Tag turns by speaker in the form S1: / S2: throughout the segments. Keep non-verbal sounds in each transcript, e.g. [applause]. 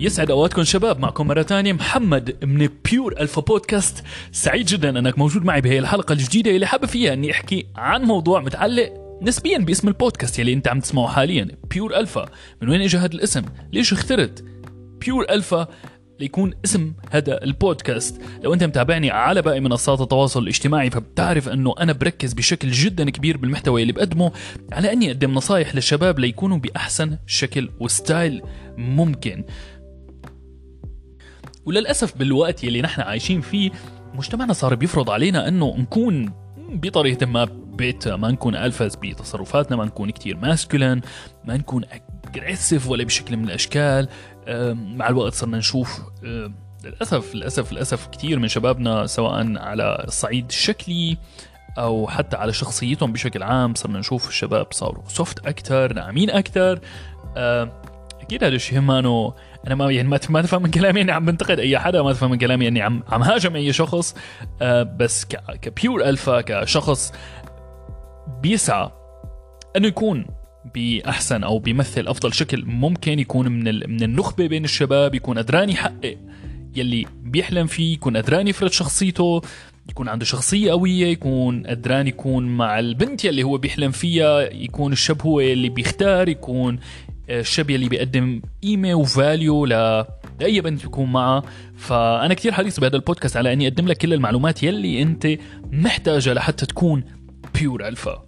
S1: يسعد أوقاتكم شباب معكم مرة ثانية محمد من Pure Alpha بودكاست سعيد جدا أنك موجود معي بهي الحلقة الجديدة اللي حابب فيها إني أحكي عن موضوع متعلق نسبيا باسم البودكاست يلي أنت عم تسمعه حاليا Pure Alpha من وين اجى هذا الاسم؟ ليش اخترت Pure Alpha ليكون اسم هذا البودكاست؟ لو أنت متابعني على باقي منصات التواصل الاجتماعي فبتعرف إنه أنا بركز بشكل جدا كبير بالمحتوى اللي بقدمه على إني أقدم نصايح للشباب ليكونوا بأحسن شكل و style ممكن. وللأسف بالوقت يلي نحن عايشين فيه مجتمعنا صار بيفرض علينا إنه نكون بطريقة ما بيت ما نكون alphas بتصرفاتنا ما نكون كتير masculine ما نكون aggressive ولا بشكل من الأشكال. مع الوقت صرنا نشوف للأسف للأسف للأسف كثير من شبابنا سواء على الصعيد الشكلي أو حتى على شخصيتهم بشكل عام صرنا نشوف الشباب صاروا soft أكثر ناعمين أكثر أكيد هذا الشيء ما أنا ما يعني ما تفهم من كلامي أني عم بنتقد أي حدا ما تفهم من كلامي أني عم عم هاجم أي شخص. أه بس كبيور الفا كشخص بيسعى أنه يكون بأحسن أو بيمثل أفضل شكل ممكن يكون من من النخبة بين الشباب يكون قدران يحقق يلي بيحلم فيه يكون قدران يفرض شخصيته يكون عنده شخصية قوية يكون قدران يكون مع البنت يلي هو بيحلم فيها يكون الشاب هو اللي بيختار يكون الشاب يلي بيقدم قيمة و value ل لأي بنت يكون معها. فأنا كثير حريص بهذا البودكاست على إني أقدم لك كل المعلومات يلي أنت محتاجها لحتى تكون pure alpha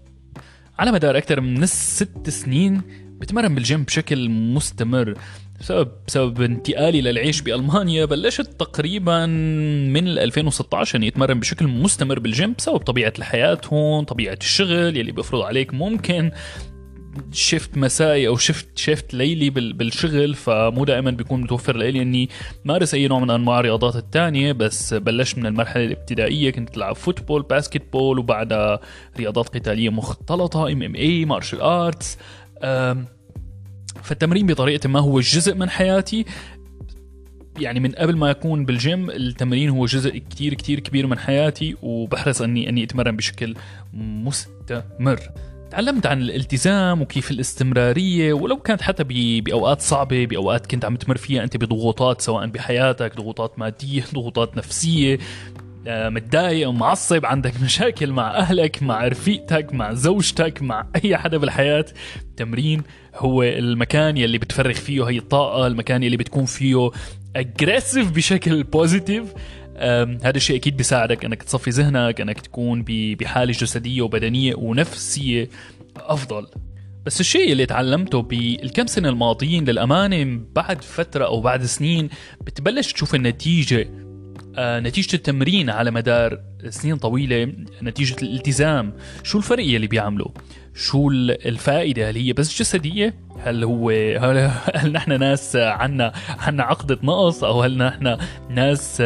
S1: على مدار أكثر من ست سنين بتمرن بالجيم بشكل مستمر. بسبب بسبب انتقالي للعيش بألمانيا بلشت تقريبا من 2016 اني اتمرن بشكل مستمر بالجيم بسبب طبيعة الحياة هون طبيعة الشغل يلي بيفرض عليك ممكن shift مسائي أو shift shift ليلي بالشغل فمو دائما بيكون متوفر لي إني مارس أي نوع من أنواع الرياضات الثانية بس بلشت من المرحلة الابتدائية كنت ألعب football basketball وبعدها رياضات قتالية مختلطة MMA martial arts. فالتمرين بطريقة ما هو جزء من حياتي. يعني من قبل ما أكون بالجيم التمرين هو جزء كتير كتير كبير من حياتي وبحرص اني إني أتمرن بشكل مستمر. تعلمت عن الالتزام وكيف الاستمرارية ولو كانت حتى بأوقات صعبة بأوقات كنت عم تمر فيها أنت بضغوطات سواء بحياتك ضغوطات مادية [laughs] ضغوطات نفسية آه، متضايق ومعصب عندك [laughs] مشاكل مع أهلك مع رفيقتك مع زوجتك مع أي حدا بالحياة التمرين هو المكان يلي بتفرغ فيه هي الطاقة المكان يلي بتكون فيه aggressive بشكل positive هذا الشيء أكيد بيساعدك إنك تصفي ذهنك إنك تكون بحالة جسدية وبدنية ونفسية أفضل. بس الشيء اللي تعلمته بالكم سنة الماضيين للأمانة بعد فترة أو بعد سنين بتبلش تشوف النتيجة آه، نتيجة التمرين على مدار سنين طويلة نتيجة الالتزام. شو الفرق يلي بيعمله شو الفائدة؟ هل هي بس جسدية؟ هل هو هل, هل نحن ناس عنا عنا عقدة نقص؟ أو هل نحن ناس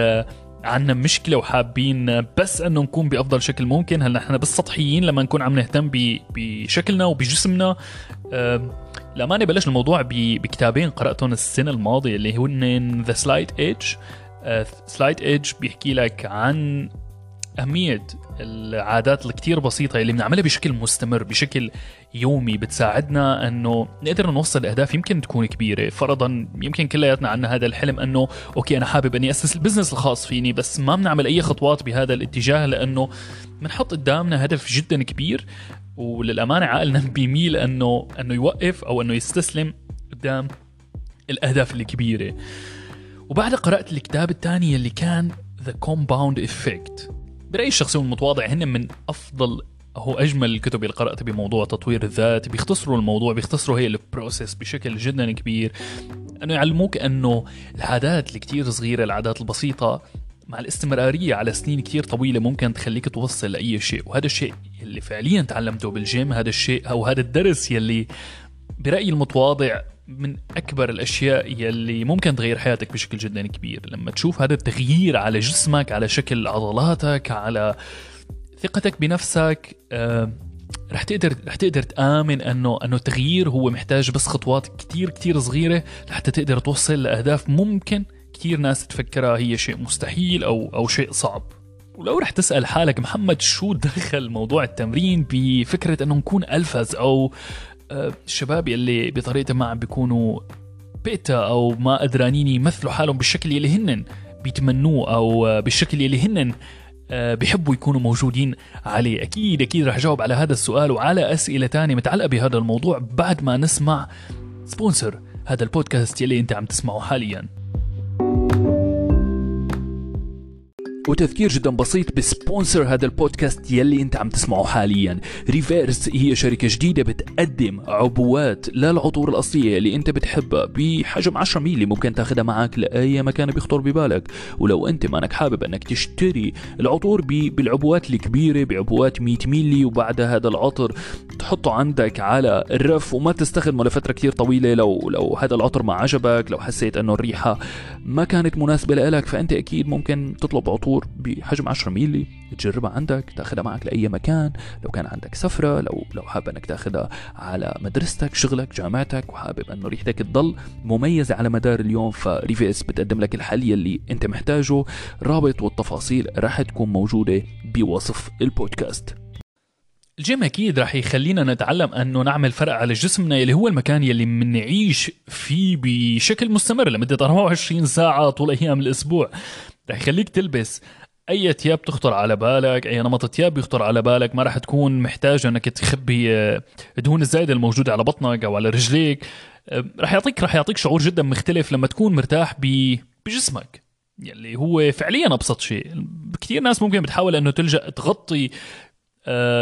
S1: آه، عنا مشكلة وحابين بس أنه نكون بأفضل شكل ممكن. هل نحن بس سطحيين لما نكون عم نهتم بشكلنا وبجسمنا. للأمانة بلش الموضوع بكتابين قرأتهم السنة الماضية اللي هن The Slight Edge Slight Edge بيحكي لك عن أهمية العادات الكتير بسيطة اللي بنعملها بشكل مستمر بشكل يومي بتساعدنا إنه نقدر نوصل لأهداف يمكن تكون كبيرة. فرضا يمكن كلياتنا عندنا هذا الحلم إنه okay أنا حابب إني أسس ال business الخاص فيني بس ما بنعمل أي خطوات بهذا الاتجاه لأنه بنحط قدامنا هدف جدا كبير. وللأمانة عقلنا [laughs] بيميل إنه إنه يوقف أو إنه يستسلم قدام الأهداف الكبيره وبعدها قرأت الكتاب الثاني اللي كان The Compound Effect برايي الشخصي والمتواضع هن من أفضل هو أجمل الكتب اللي قراتها بموضوع تطوير الذات بيختصروا الموضوع بيختصروا هي ال process بشكل جدا كبير. إنه يعلموك إنه العادات الكتير صغيرة العادات البسيطة مع الاستمرارية على سنين كتير طويلة ممكن تخليك توصل لأي شيء. وهذا الشيء اللي فعليا تعلمته بالجيم هذا الشيء أو هذا الدرس يلي برأيي المتواضع من أكبر الأشياء يلي ممكن تغير حياتك بشكل جدا كبير. لما تشوف هذا التغيير على جسمك على شكل عضلاتك على ثقتك بنفسك آه، رح تقدر رح تقدر تآمن إنه إنه التغيير هو محتاج بس خطوات كتير كتير صغيرة لحتى تقدر توصل لأهداف ممكن كتير ناس تفكرها هي شيء مستحيل أو أو شيء صعب. ولو رح تسأل حالك محمد شو دخل موضوع التمرين بفكرة إنه نكون ألفز أو آه، الشباب يلي بطريقة ما عم بيكونوا بيتا أو ما قدرانين يمثلوا حالهم بالشكل اللي هن بيتمنوه أو بالشكل اللي هن آه، بيحبوا يكونوا موجودين عليه. أكيد أكيد رح اجاوب على هذا السؤال. وعلى أسئلة تانية متعلقة بهذا الموضوع بعد ما نسمع sponsor هذا البودكاست يلي أنت عم تسمعه حاليا. وتذكير جدا بسيط ب sponsor هذا البودكاست يلي أنت عم تسمعه حاليا. ريفيرس هي شركة جديدة بتقدم عبوات للعطور الأصلية اللي أنت بتحبها بحجم 10 ميلي. ممكن تاخذها معك لأي مكان بيخطر ببالك. ولو أنت مانك حابب أنك تشتري العطور بالعبوات الكبيرة بعبوات 100 ميلي وبعد هذا العطر تحطه عندك على الرف وما تستخدمه لفترة كثير طويلة. لو لو هذا العطر ما عجبك لو حسيت أنه الريحة ما كانت مناسبة لك فأنت أكيد ممكن تطلب عطور عصفور بحجم 10 ميلي تجربها عندك تاخذها معك لأي مكان. لو كان عندك سفرة لو لو حابب إنك تاخذها على مدرستك شغلك جامعتك وحابب إنه ريحتك تضل مميزة على مدار اليوم فريفيس بتقدم لك الحل يلي أنت محتاجه. رابط والتفاصيل راح تكون موجودة بوصف البودكاست. الجيم أكيد رح يخلينا نتعلم أنه نعمل فرق على جسمنا يلي هو المكان يلي بنعيش فيه بشكل مستمر لمدة 24 ساعة طول أيام الأسبوع. رح يخليك تلبس أي ثياب تخطر على بالك أي نمط ثياب يخطر على بالك ما رح تكون محتاج إنك تخبي الدهون آه، الزايدة الموجودة على بطنك أو على رجليك. آه، رح يعطيك رح يعطيك شعور جدا مختلف لما تكون مرتاح بجسمك يلي هو فعليا أبسط شيء. كثير ناس ممكن بتحاول إنه تلجأ تغطي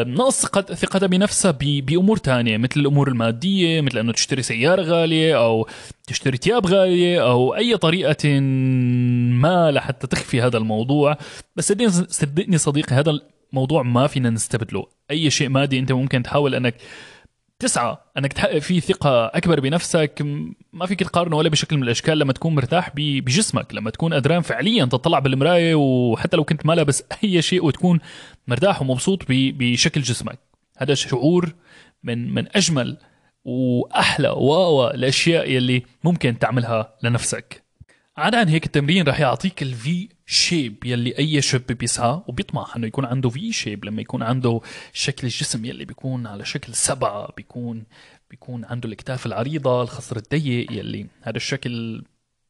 S1: نقص ثقتها بنفسها بأمور تانية مثل الأمور المادية مثل أنه تشتري سيارة غالية أو تشتري ثياب غالية أو أي طريقة ما لحتى تخفي هذا الموضوع. بس صدقني صدقني صديقي هذا الموضوع ما فينا نستبدله. أي شيء مادي أنت ممكن تحاول أنك تسعى أنك تحقق فيه ثقة أكبر بنفسك ما فيك تقارنه ولا بشكل من الأشكال لما تكون مرتاح بجسمك لما تكون قدران فعليا تطلع بالمراية وحتى لو كنت ما لابس [laughs] أي شيء وتكون مرتاح ومبسوط بشكل جسمك. هذا شعور من من أجمل وأحلى واوا الأشياء يلي ممكن تعملها لنفسك. عادة هيك التمرين رح يعطيك ال V shape يلي أي شاب بيسعى وبيطمح إنه يكون عنده V shape لما يكون عنده شكل الجسم يلي بيكون على شكل سبعة بيكون بيكون عنده الأكتاف العريضة الخصر الضيق يلي. هذا الشكل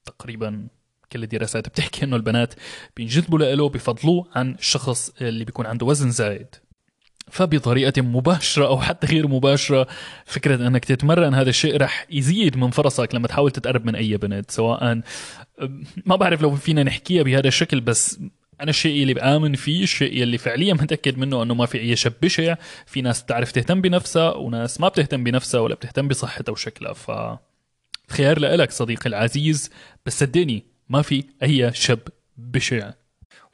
S1: تقريبا كل الدراسات بتحكي إنه البنات بينجذبوا له بفضلوه عن الشخص اللي بيكون عنده وزن زايد. فبطريقة مباشرة أو حتى غير مباشرة فكرة أنك تتمرن هذا الشيء رح يزيد من فرصك لما تحاول تتقرب من أي بنت سواء ما بعرف لو فينا نحكيها بهذا الشكل بس أنا الشيء اللي بآمن فيه الشيء اللي فعليا متأكد منه أنه ما في أي شاب بشع في ناس بتعرف تهتم بنفسها وناس ما بتهتم بنفسها ولا بتهتم بصحتها وشكلها ف خيار لك صديقي العزيز بس صدقني ما في أي شاب بشع.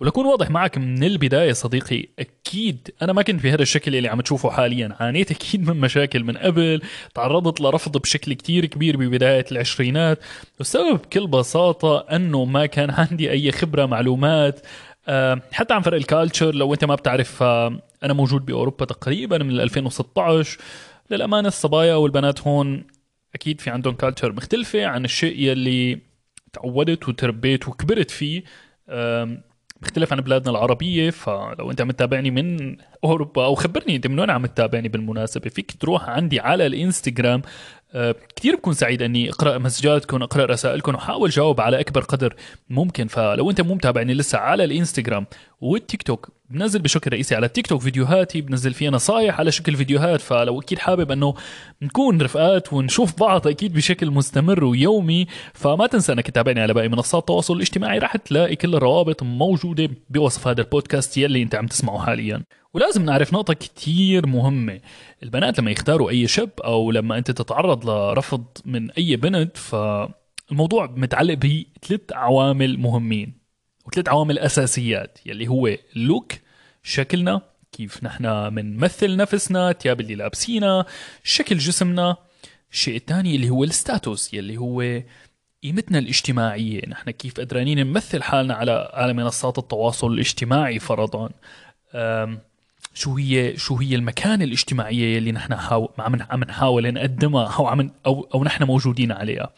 S1: ولكون واضح معك من البداية صديقي أكيد أنا ما كنت بهذا الشكل اللي عم تشوفه حاليا. عانيت أكيد من مشاكل من قبل تعرضت لرفض بشكل كتير كبير ببداية العشرينات. والسبب بكل بساطة أنه ما كان عندي أي خبرة معلومات آه، حتى عن فرق ال culture لو أنت ما بتعرف أنا موجود بأوروبا تقريبا من 2016 للأمانة الصبايا والبنات هون أكيد في عندهم culture مختلفة عن الشيء يلي تعودت وتربيت وكبرت فيه. مختلف عن بلادنا العربية فلو أنت عم تتابعني من أوروبا أو خبرني أنت من وين عم تتابعني بالمناسبة فيك تروح عندي على الإنستغرام. أه كثير بكون سعيد إني أقرأ مسجاتكم أقرأ رسائلكم واحاول جاوب على أكبر قدر ممكن. فلو أنت مو متابعني لسه على الإنستغرام والتيك توك. بنزل بشكل رئيسي على التيك توك فيديوهاتي بنزل فيها نصايح على شكل فيديوهات. فلو أكيد حابب أنه نكون رفقات ونشوف بعض أكيد بشكل مستمر ويومي فما تنسى أنك تتابعني على باقي منصات التواصل الاجتماعي. راح تلاقي كل الروابط موجودة بوصف هذا البودكاست يلي أنت عم تسمعه حاليا. ولازم نعرف نقطة كتير مهمة. البنات لما يختاروا أي شاب أو لما أنت تتعرض لرفض من أي بنت فالموضوع متعلق بثلاث عوامل مهمين. وثلاث عوامل أساسيات يلي هو اللوك شكلنا كيف نحن بنمثل نفسنا الثياب اللي لابسينها شكل جسمنا. الشيء الثاني اللي هو الستاتوس يلي هو قيمتنا الاجتماعية. نحن كيف قدرانين نمثل حالنا على على منصات التواصل الاجتماعي فرضا. شو هي شو هي المكانة الاجتماعية اللي نحن عم عم نحاول نقدمها أو عم أو أو نحن موجودين عليها.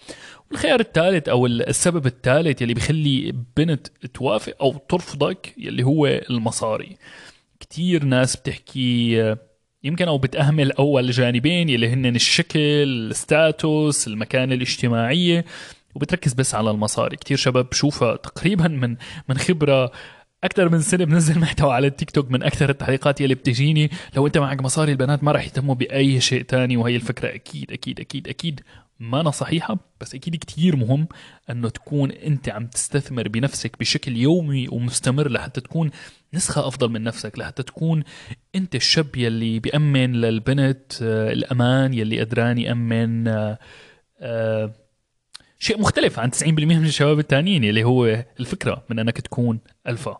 S1: الخيار الثالث أو السبب الثالث يلي بيخلي بنت توافق أو ترفضك يلي هو المصاري. كتير ناس بتحكي يمكن أو بتأهمل أول جانبين يلي هن الشكل الستاتوس المكانة الاجتماعية وبتركز بس على المصاري. كتير شباب بشوفها تقريبا من من خبرة أكثر من سنة بنزل محتوى على التيك توك من أكثر التعليقات يلي بتجيني. لو أنت معك مصاري البنات ما راح يهتموا بأي شيء تاني وهي الفكرة. أكيد أكيد أكيد أكيد. ما أنا صحيحة بس أكيد كتير مهم أنه تكون أنت عم تستثمر بنفسك بشكل يومي ومستمر لحتى تكون نسخة أفضل من نفسك لحتى تكون أنت الشاب يلي بيأمن للبنت آه، الأمان يلي قدران يأمن آه، آه، شيء مختلف عن 90% من الشباب التانيين يلي هو الفكرة من أنك تكون ألفا.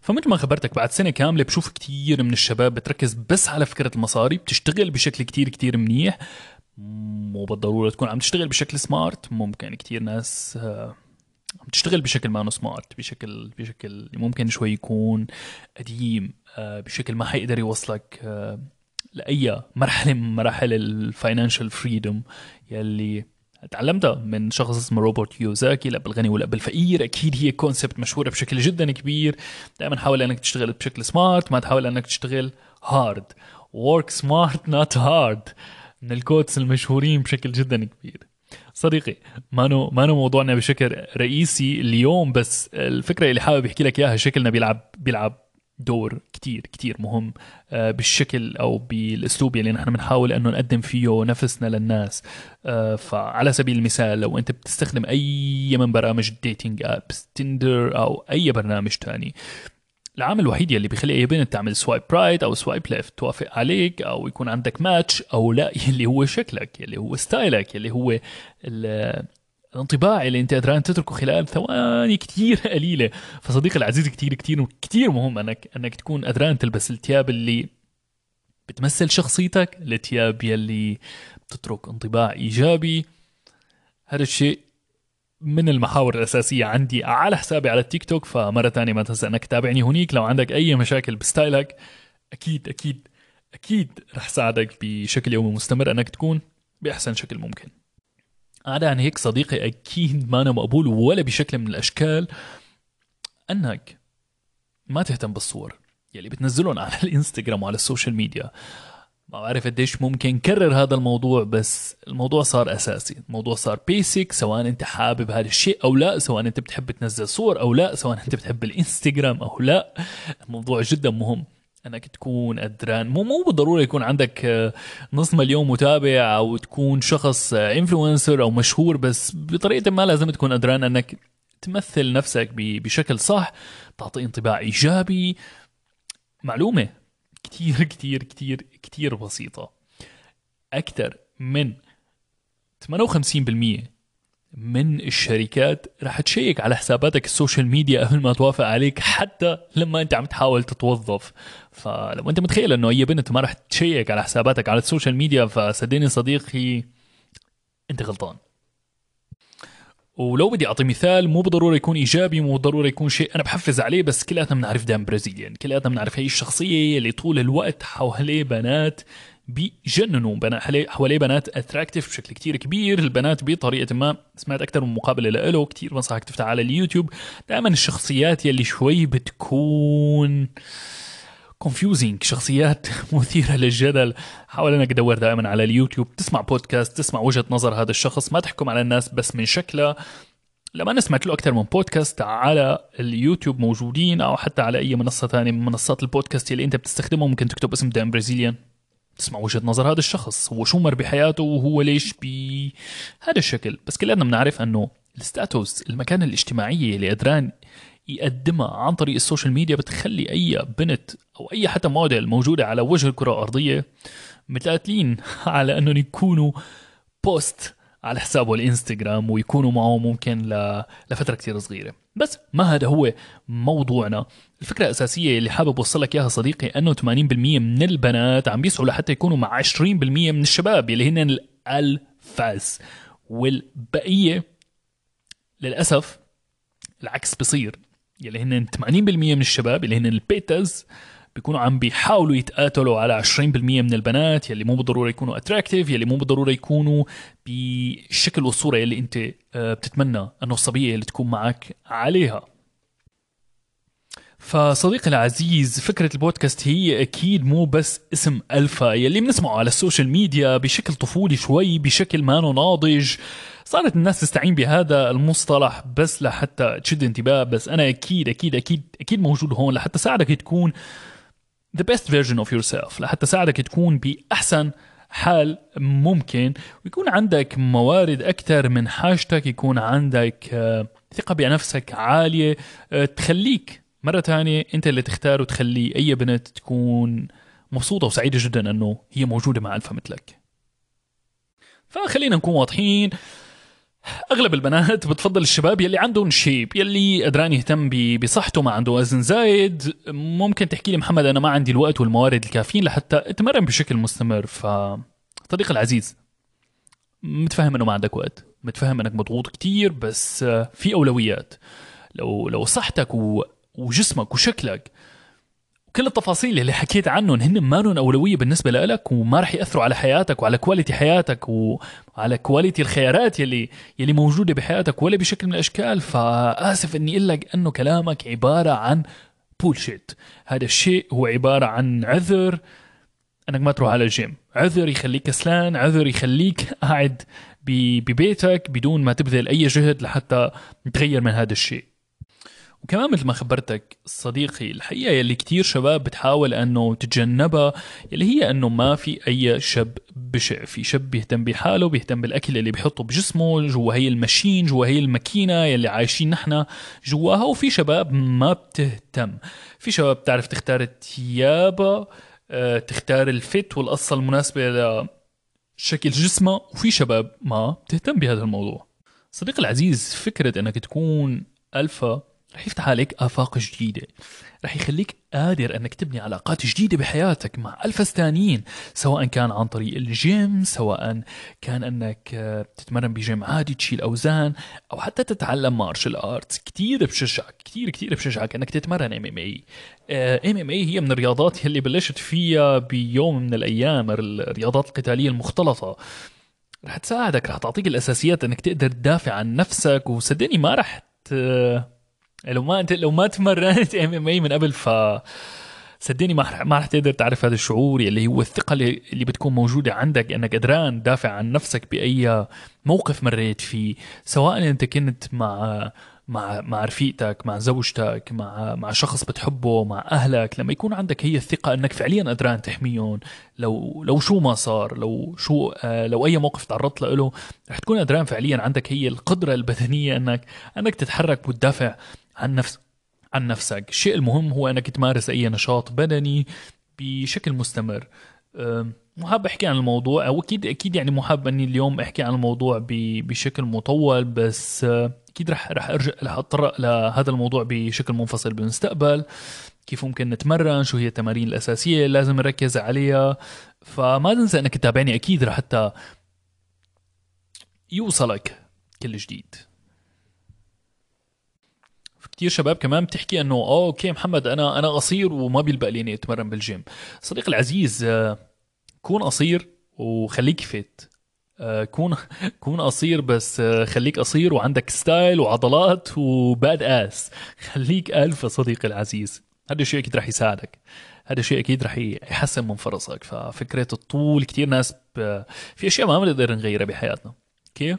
S1: فمثل ما خبرتك بعد سنة كاملة بشوف كتير من الشباب بتركز بس على فكرة المصاري بتشتغل بشكل كتير كتير منيح. مو بالضرورة تكون عم تشتغل بشكل smart ممكن كتير ناس آه، عم تشتغل بشكل ما smart بشكل بشكل ممكن شوي يكون قديم آه، بشكل ما حيقدر يوصلك آه، لأي مرحلة من مراحل ال financial freedom يلي تعلمتها من شخص اسمه روبرت كيوساكي الاب الغني والاب الفقير أكيد هي concept مشهورة بشكل جدا كبير. دائما حاول إنك تشتغل بشكل smart ما تحاول إنك تشتغل hard work smart not hard. من ال quotes المشهورين بشكل جدا كبير. صديقي مانو مانو موضوعنا بشكل رئيسي اليوم بس الفكرة اللي حابب أحكي لك إياها شكلنا بيلعب بيلعب دور كتير كتير مهم آه، بالشكل أو بالأسلوب اللي نحن بنحاول إنه نقدم فيه نفسنا للناس. آه، فعلى سبيل المثال لو أنت بتستخدم أي من برامج ال dating apps تندر أو أي برنامج تاني العامل الوحيد يلي بيخلي أي بنت تعمل swipe right أو swipe left توافق عليك أو يكون عندك ماتش أو لا [laughs] يلي هو شكلك يلي هو style ك يلي هو الانطباع اللي أنت قدران تتركه خلال ثواني كتير [laughs] قليلة. فصديقي العزيز كتير كتير كتير مهم انك أنك تكون قدران تلبس الثياب اللي بتمثل شخصيتك الثياب يلي بتترك انطباع إيجابي. هذا الشيء من المحاور الأساسية عندي على حسابي على التيك توك فمرة تانية ما تنسى أنك تتابعني هنيك. لو عندك أي مشاكل ب style ك أكيد أكيد أكيد رح ساعدك بشكل يومي مستمر أنك تكون بأحسن شكل ممكن. عدا عن هيك صديقي أكيد مانه مقبول ولا بشكل من الأشكال أنك ما تهتم بالصور يلي بتنزلهم على الإنستغرام وعلى ال social media. ما بعرف قديش ممكن كرر هذا الموضوع بس الموضوع صار أساسي. الموضوع صار basic سواء أنت حابب هذا الشيء أو لا سواء أنت بتحب تنزل صور أو لا سواء أنت بتحب الإنستغرام أو لا. الموضوع جدا مهم. انك تكون قدران مو مو بالضرورة يكون عندك آه، نص مليون متابع أو تكون شخص influencer أو مشهور بس بطريقة ما لازم تكون قدران أنك تمثل نفسك بشكل صح تعطي انطباع إيجابي معلومة. كتير [laughs] كتير كتير كتير بسيطة. أكثر من 58% من الشركات رح ت check على حساباتك ال social media قبل ما توافق عليك حتى لما أنت عم تحاول تتوظف. فلو أنت متخيل إنه أي بنت ما رح ت check على حساباتك على ال social media فصدقني صديقي أنت غلطان. ولو بدي أعطي مثال مو بالضرورة يكون إيجابي مو بالضرورة يكون شيء أنا بحفز عليه بس كلياتنا بنعرف دان بيلزيريان. كلياتنا بنعرف هي الشخصية اللي طول الوقت حواليه بنات بيجننوا بنات حواليه بنات attractive بشكل كتير كبير. البنات بطريقة ما سمعت أكثر من مقابلة له كتير بنصحك تفتح على اليوتيوب. دائما الشخصيات يلي شوي بتكون confusing شخصيات [laughs] مثيرة للجدل. حاول انك تدور دائما على اليوتيوب تسمع بودكاست تسمع وجهة نظر هذا الشخص. ما تحكم على الناس بس من شكله. لما أنا سمعت له أكثر من بودكاست على اليوتيوب موجودين أو حتى على أي منصة ثانية من منصات البودكاست اللي أنت بتستخدمه ممكن تكتب اسم Dan Bilzerian تسمع وجهة نظر هذا الشخص هو شو مر بحياته وهو ليش بهذا الشكل. بس كلنا بنعرف أنه ال status المكانة الاجتماعية اللي قدران يقدمها عن طريق السوشيال ميديا بتخلي أي بنت أو أي حتى موديل موجودة على وجه الكرة الأرضية متقاتلين [laughs] على أنهم يكونوا post على حسابه الإنستغرام ويكونوا معه ممكن لفترة كثير صغيرة. بس ما هذا هو موضوعنا. الفكرة الأساسية اللي حابب اوصل لك إياها صديقي أنه 80% من البنات عم بيسعوا لحتى يكونوا مع 20% من الشباب اللي هن ال alphas والبقية للأسف العكس بصير. يلي هن 80% من الشباب اللي هن ال betas بيكونوا عم بيحاولوا يتقاتلوا على 20% من البنات يلي مو بالضرورة يكونوا attractive يلي مو بالضرورة يكونوا بالشكل والصورة يلي أنت آه، بتتمنى إنه الصبية اللي تكون معك عليها. فصديقي العزيز فكرة البودكاست هي أكيد مو بس اسم ألفا يلي بنسمعه على السوشيال ميديا بشكل طفولي شوي بشكل ما ناضج صارت الناس تستعين بهذا المصطلح بس لحتى تشد انتباه بس أنا أكيد أكيد أكيد أكيد موجود هون لحتى ساعدك تكون the best version of yourself لحتى ساعدك تكون بأحسن حال ممكن. ويكون عندك موارد أكثر من حاجتك يكون عندك آه، ثقة بنفسك عالية آه، تخليك مرة ثانية أنت اللي تختار وتخلي أي بنت تكون مبسوطة وسعيدة جدا أنه هي موجودة مع ألفا مثلك. فخلينا نكون واضحين أغلب البنات بتفضل الشباب يلي عندهم shape يلي قدران يهتم بصحته ما عنده وزن زايد ممكن تحكي لي محمد أنا ما عندي الوقت والموارد الكافيين لحتى أتمرن بشكل مستمر ف صديقي العزيز متفهم إنه ما عندك وقت متفهم إنك مضغوط كتير بس في أولويات لو لو صحتك. وجسمك وشكلك كل التفاصيل اللي حكيت عنهم هن ما لهم أولوية بالنسبة لك وما رح يأثروا على حياتك وعلى quality حياتك وعلى quality الخيارات يلي يلي موجودة بحياتك ولا بشكل من الأشكال. فآسف إني أقول لك إنه كلامك عبارة عن bullshit هذا الشيء هو عبارة عن عذر. أنك ما تروح على الجيم. عذر يخليك كسلان عذر يخليك قاعد ببيتك بدون ما تبذل أي جهد لحتى تغير من هذا الشيء. وكمان مثل ما خبرتك صديقي الحقيقة يلي كتير شباب بتحاول أنه تتجنبها يلي هي أنه ما في أي شاب بشع في شاب بيهتم بحاله بيهتم بالأكل اللي بيحطه بجسمه جوا هي ال machine جوا هي الماكينة يلي عايشين نحن جواها وفي شباب ما بتهتم. في شباب بتعرف تختار التيابة آه، تختار الفت والقصة المناسبة لشكل جسمها وفي شباب ما بتهتم بهذا الموضوع. صديقي العزيز فكرة أنك تكون ألفا رح يفتح عليك آفاق جديدة. رح يخليك قادر أنك تبني علاقات جديدة بحياتك مع ألفاس تانيين سواء كان عن طريق الجيم سواء كان أنك آه، تتمرن بجيم عادي تشيل أوزان أو حتى تتعلم martial arts كتير بشجعك كتير كتير بشجعك أنك تتمرن إم إم إي. إم إم إي هي من الرياضات اللي بلشت فيها بيوم من الأيام الرياضات القتالية المختلطة. رح تساعدك رح تعطيك الأساسيات أنك تقدر تدافع عن نفسك وصدقني ما رح ت... لو ما انت لو ما تمرنت MMA من قبل ف صدقني ما رح ما رح تقدر تعرف هذا الشعور اللي هو الثقة اللي, اللي بتكون موجودة عندك إنك قدران تدافع عن نفسك بأي موقف مريت فيه سواء أنت كنت مع مع مع رفيقتك مع زوجتك مع مع شخص بتحبه مع أهلك لما يكون عندك هي الثقة إنك فعليا قدران تحميهم لو لو شو ما صار لو شو آه لو أي موقف تعرضت له رح تكون قدران فعليا عندك هي القدرة البدنية انك إنك تتحرك وتدافع. عن نفس عن نفسك الشيء المهم هو أنك تمارس أي نشاط بدني بشكل مستمر. محب أحكي عن الموضوع أو أكيد أكيد يعني محب أني اليوم أحكي عن الموضوع بشكل مطول بس أكيد رح رح أرجع رح اتطرق لهذا الموضوع بشكل منفصل بالمستقبل. كيف ممكن نتمرن؟ شو هي التمارين الأساسية اللي لازم نركز عليها؟ فما تنسى أنك تتابعني أكيد حتى يوصلك كل جديد. كتير شباب كمان بتحكي إنه آه okay محمد أنا أنا قصير وما بيلبق لي إني أتمرن بالجيم. صديقي العزيز آه، كون قصير وخليك fit. آه، كون [laughs] كون قصير بس آه، خليك قصير وعندك style وعضلات و badass. خليك الفا صديقي العزيز. هذا الشيء أكيد رح يساعدك. هذا الشيء أكيد رح يحسن من فرصك. ففكرة الطول كتير ناس ب... في أشياء ما بنقدر نغيرها بحياتنا. okay؟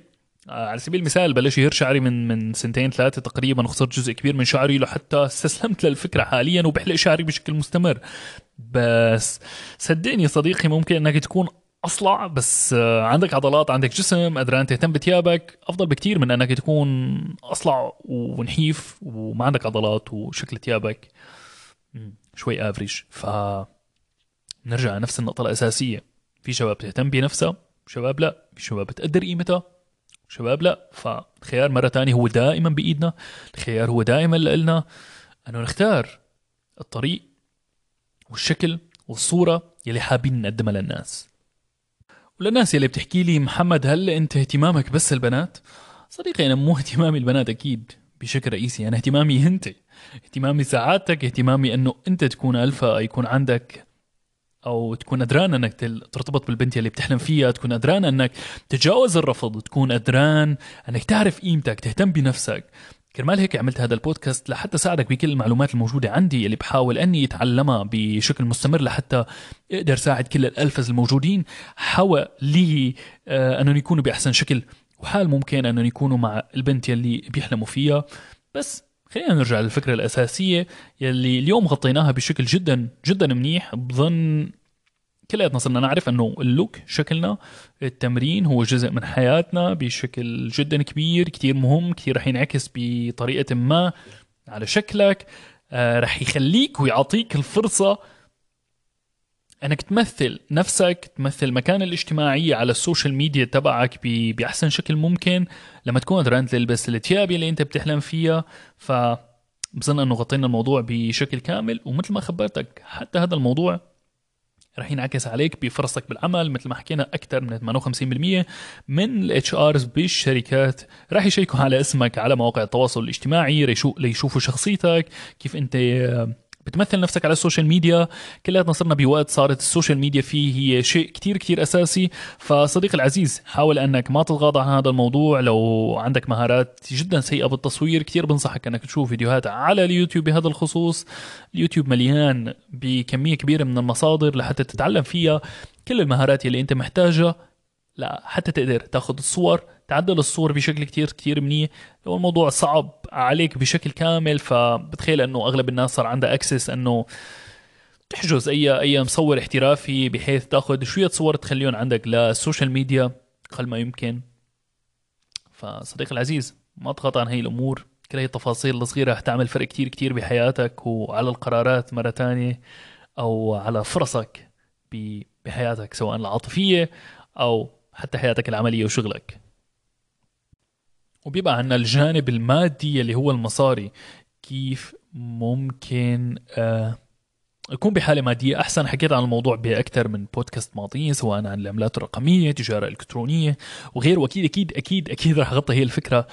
S1: على سبيل المثال بلش يهرّ شعري من من سنتين ثلاثة تقريبا خسرت جزء كبير من شعري لحتى استسلمت للفكرة حاليا وبحلق شعري بشكل مستمر. بس صدقني صديقي ممكن إنك تكون أصلع بس آه، عندك عضلات عندك جسم قدران تهتم بثيابك أفضل بكتير من إنك تكون أصلع ونحيف وما عندك عضلات وشكل ثيابك. شوي افريج ف نرجع لنفس النقطة الأساسية. في شباب تهتم بنفسها شباب لا. في شباب بتقدر قيمتها. شباب لا فالخيار مرة تانية هو دائما بإيدنا الخيار هو دائما لنا أنه نختار الطريق والشكل والصورة يلي حابين نقدمها للناس وللناس يلي بتحكي لي محمد هل أنت اهتمامك بس البنات؟ صديقي أنا مو اهتمامي البنات أكيد بشكل رئيسي أنا اهتمامي أنت اهتمامي سعادتك اهتمامي أنه أنت تكون ألفا يكون عندك أو تكون قدران أنك ترتبط بالبنت اللي بتحلم فيها تكون قدران أنك تتجاوز الرفض تكون قدران أنك تعرف قيمتك تهتم بنفسك. كرمال هيك عملت هذا البودكاست لحتى ساعدك بكل المعلومات الموجودة عندي اللي بحاول أني أتعلمها بشكل مستمر لحتى أقدر ساعد كل الألفز الموجودين. حوا لي آه أنهم يكونوا بأحسن شكل وحال ممكن أنهم يكونوا مع البنت يلي بيحلموا فيها. بس خلينا نرجع للفكرة الأساسية يلي اليوم غطيناها بشكل جدا جدا منيح. بظن كلياتنا صرنا نعرف إنه اللوك شكلنا التمرين هو جزء من حياتنا بشكل جدا كبير كتير مهم كتير رح ينعكس بطريقة ما على شكلك. آه رح يخليك ويعطيك الفرصة إنك تمثل نفسك تمثل مكان الاجتماعية على السوشيال ميديا تبعك بأحسن شكل ممكن. لما تكون قدران تلبس الثياب اللي أنت بتحلم فيها ف بظن إنه غطينا الموضوع بشكل كامل. ومثل ما خبرتك حتى هذا الموضوع رح ينعكس عليك بفرصك بالعمل. مثل ما حكينا أكثر من 58% من ال HRs بالشركات رح يشيكوا على اسمك على مواقع التواصل الاجتماعي ليشوفوا شخصيتك كيف أنت بتمثل نفسك على السوشيال ميديا. كلياتنا صرنا بوقت صارت السوشيال ميديا فيه هي شيء كتير كتير أساسي. فصديقي العزيز حاول أنك ما تتغاضى عن هذا الموضوع. لو عندك مهارات جدا سيئة بالتصوير كتير بنصحك أنك تشوف فيديوهات على اليوتيوب بهذا الخصوص. اليوتيوب مليان بكمية كبيرة من المصادر لحتى تتعلم فيها. كل المهارات اللي أنت محتاجها لحتى تقدر تاخذ الصور تعدل الصور بشكل كتير كتير منيح. لو الموضوع صعب عليك بشكل كامل فبتخيل إنه أغلب الناس صار عندها access إنه تحجز اي أي مصور احترافي بحيث تأخذ شوية صور تخليهم عندك للسوشيال ميديا أقل ما يمكن. فصديقي العزيز ما تتغاضى عن هي الأمور. كل هي التفاصيل الصغيرة رح تعمل فرق كتير كتير بحياتك وعلى القرارات مرة تانية أو على فرصك بحياتك سواء العاطفية أو حتى حياتك العملية وشغلك. وبيبقى عندنا الجانب المادي اللي هو المصاري. كيف ممكن آه يكون بحالة مادية أحسن؟ حكيت عن الموضوع بأكثر من بودكاست ماضيين سواء عن العملات الرقمية تجارة إلكترونية وغيره. وأكيد أكيد أكيد أكيد رح أغطي هي الفكرة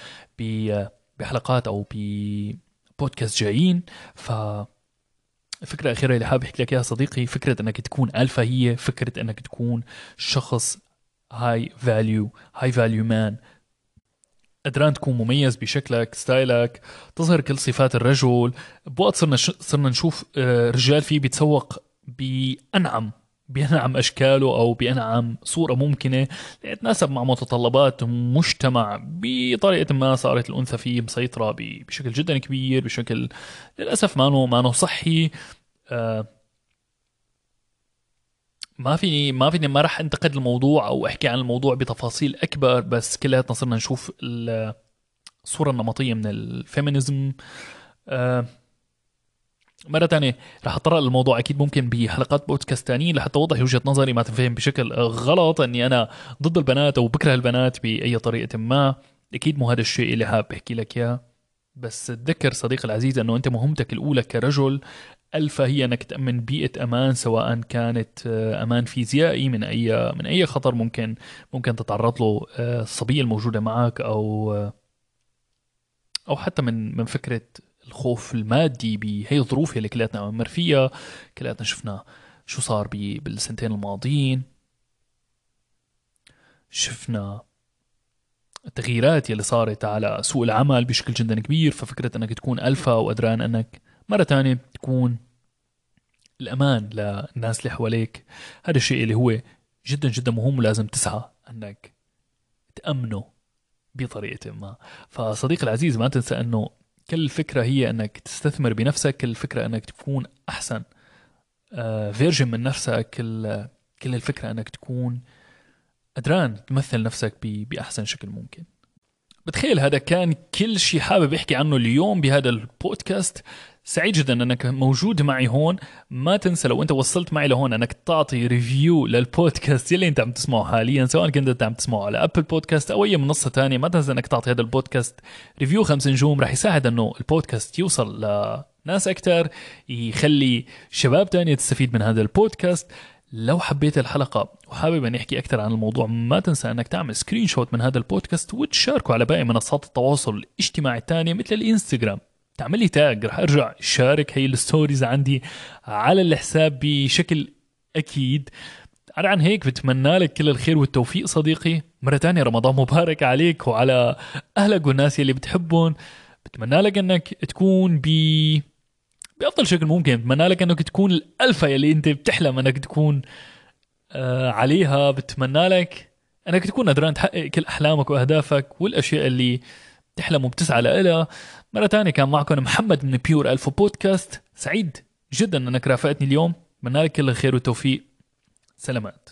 S1: بحلقات أو ببودكاست جايين. ف الفكرة الأخيرة اللي حابب أحكي لك إياها صديقي فكرة أنك تكون ألفا هي فكرة أنك تكون شخص high value high value man قدران تكون مميز بشكلك style ك تظهر كل صفات الرجل بوقت صرنا. صرنا نشوف آه، رجال فيه بيتسوق بأنعم بأنعم أشكاله أو بأنعم صورة ممكنة ليتناسب مع متطلبات مجتمع بطريقة ما صارت الأنثى فيه مسيطرة بشكل جدا كبير بشكل للأسف ما ما صحي آه ما فيني ما فيني ما راح انتقد الموضوع أو أحكي عن الموضوع بتفاصيل أكبر بس كلياتنا صرنا نشوف الصورة النمطية من الفيمينيزم. آه مرة تانية رح أتطرق للموضوع أكيد ممكن بحلقات بودكاست تانيين لحتى أوضح وجهة نظري ما تنفهم بشكل غلط إني أنا ضد البنات أو بكره البنات بأي طريقة ما. أكيد مو هذا الشيء اللي حاب أحكي لك إياه. بس تذكر صديقي العزيز إنه أنت مهمتك الأولى كرجل الفا هي انك تامن بيئة أمان سواء كانت آه، أمان فيزيائي من أي من أي خطر ممكن ممكن تتعرض له آه، الصبيه الموجودة معك أو آه، أو حتى من من فكرة الخوف المادي بهي الظروف اللي كلياتنا عم نمر فيها كلياتنا شفنا شو صار بالسنتين الماضيين. شفنا التغييرات يلي صارت على سوق العمل بشكل جدا كبير ففكرة إنك تكون ألفا وقدران إنك مرة تانية تكون الأمان للناس اللي حواليك. هذا الشيء اللي هو جدا جدا مهم ولازم تسعى أنك تأمنه بطريقة ما. فصديقي العزيز ما تنسى أنه كل الفكرة هي أنك تستثمر بنفسك كل الفكرة أنك تكون أحسن version من نفسك كل كل الفكرة أنك تكون قدران تمثل نفسك بأحسن شكل ممكن. بتخيل هذا كان كل شيء حابب احكي عنه اليوم بهذا البودكاست. سعيد جدا أنك موجود معي هون. ما تنسى لو أنت وصلت معي لهون أنك تعطي review للبودكاست يلي أنت عم تسمعه حاليا سواء كنت أنت عم تسمعه على ابل بودكاست أو أي منصة تانية. ما تنسى أنك تعطي هذا البودكاست review خمس نجوم رح يساعد إنه البودكاست يوصل لناس أكثر يخلي شباب تانية تستفيد من هذا البودكاست. لو حبيت الحلقة وحابب أن أحكي أكثر عن الموضوع ما تنسى أنك تعمل screenshot من هذا البودكاست وتشاركه على باقي منصات التواصل الاجتماعي الثانية مثل الإنستغرام. تعمل لي tag رح أرجع شارك هي ال stories عندي على الحساب بشكل أكيد. على عن هيك بتمنى لك كل الخير والتوفيق صديقي. مرة تانية رمضان مبارك عليك وعلى أهلك والناس اللي بتحبهم. بتمنى لك أنك تكون ب بأفضل شكل ممكن. بتمنى لك أنك تكون الالفا يلي أنت بتحلم أنك تكون آه عليها بتمنى لك إنك تكون قدران تحقق كل أحلامك وأهدافك والأشياء اللي تحلم وبتسعى لها. مرة تانية كان معكم محمد من بيور ألفا بودكاست سعيد جدا إنك رافقتني اليوم. بتمنى لك كل الخير والتوفيق سلامات.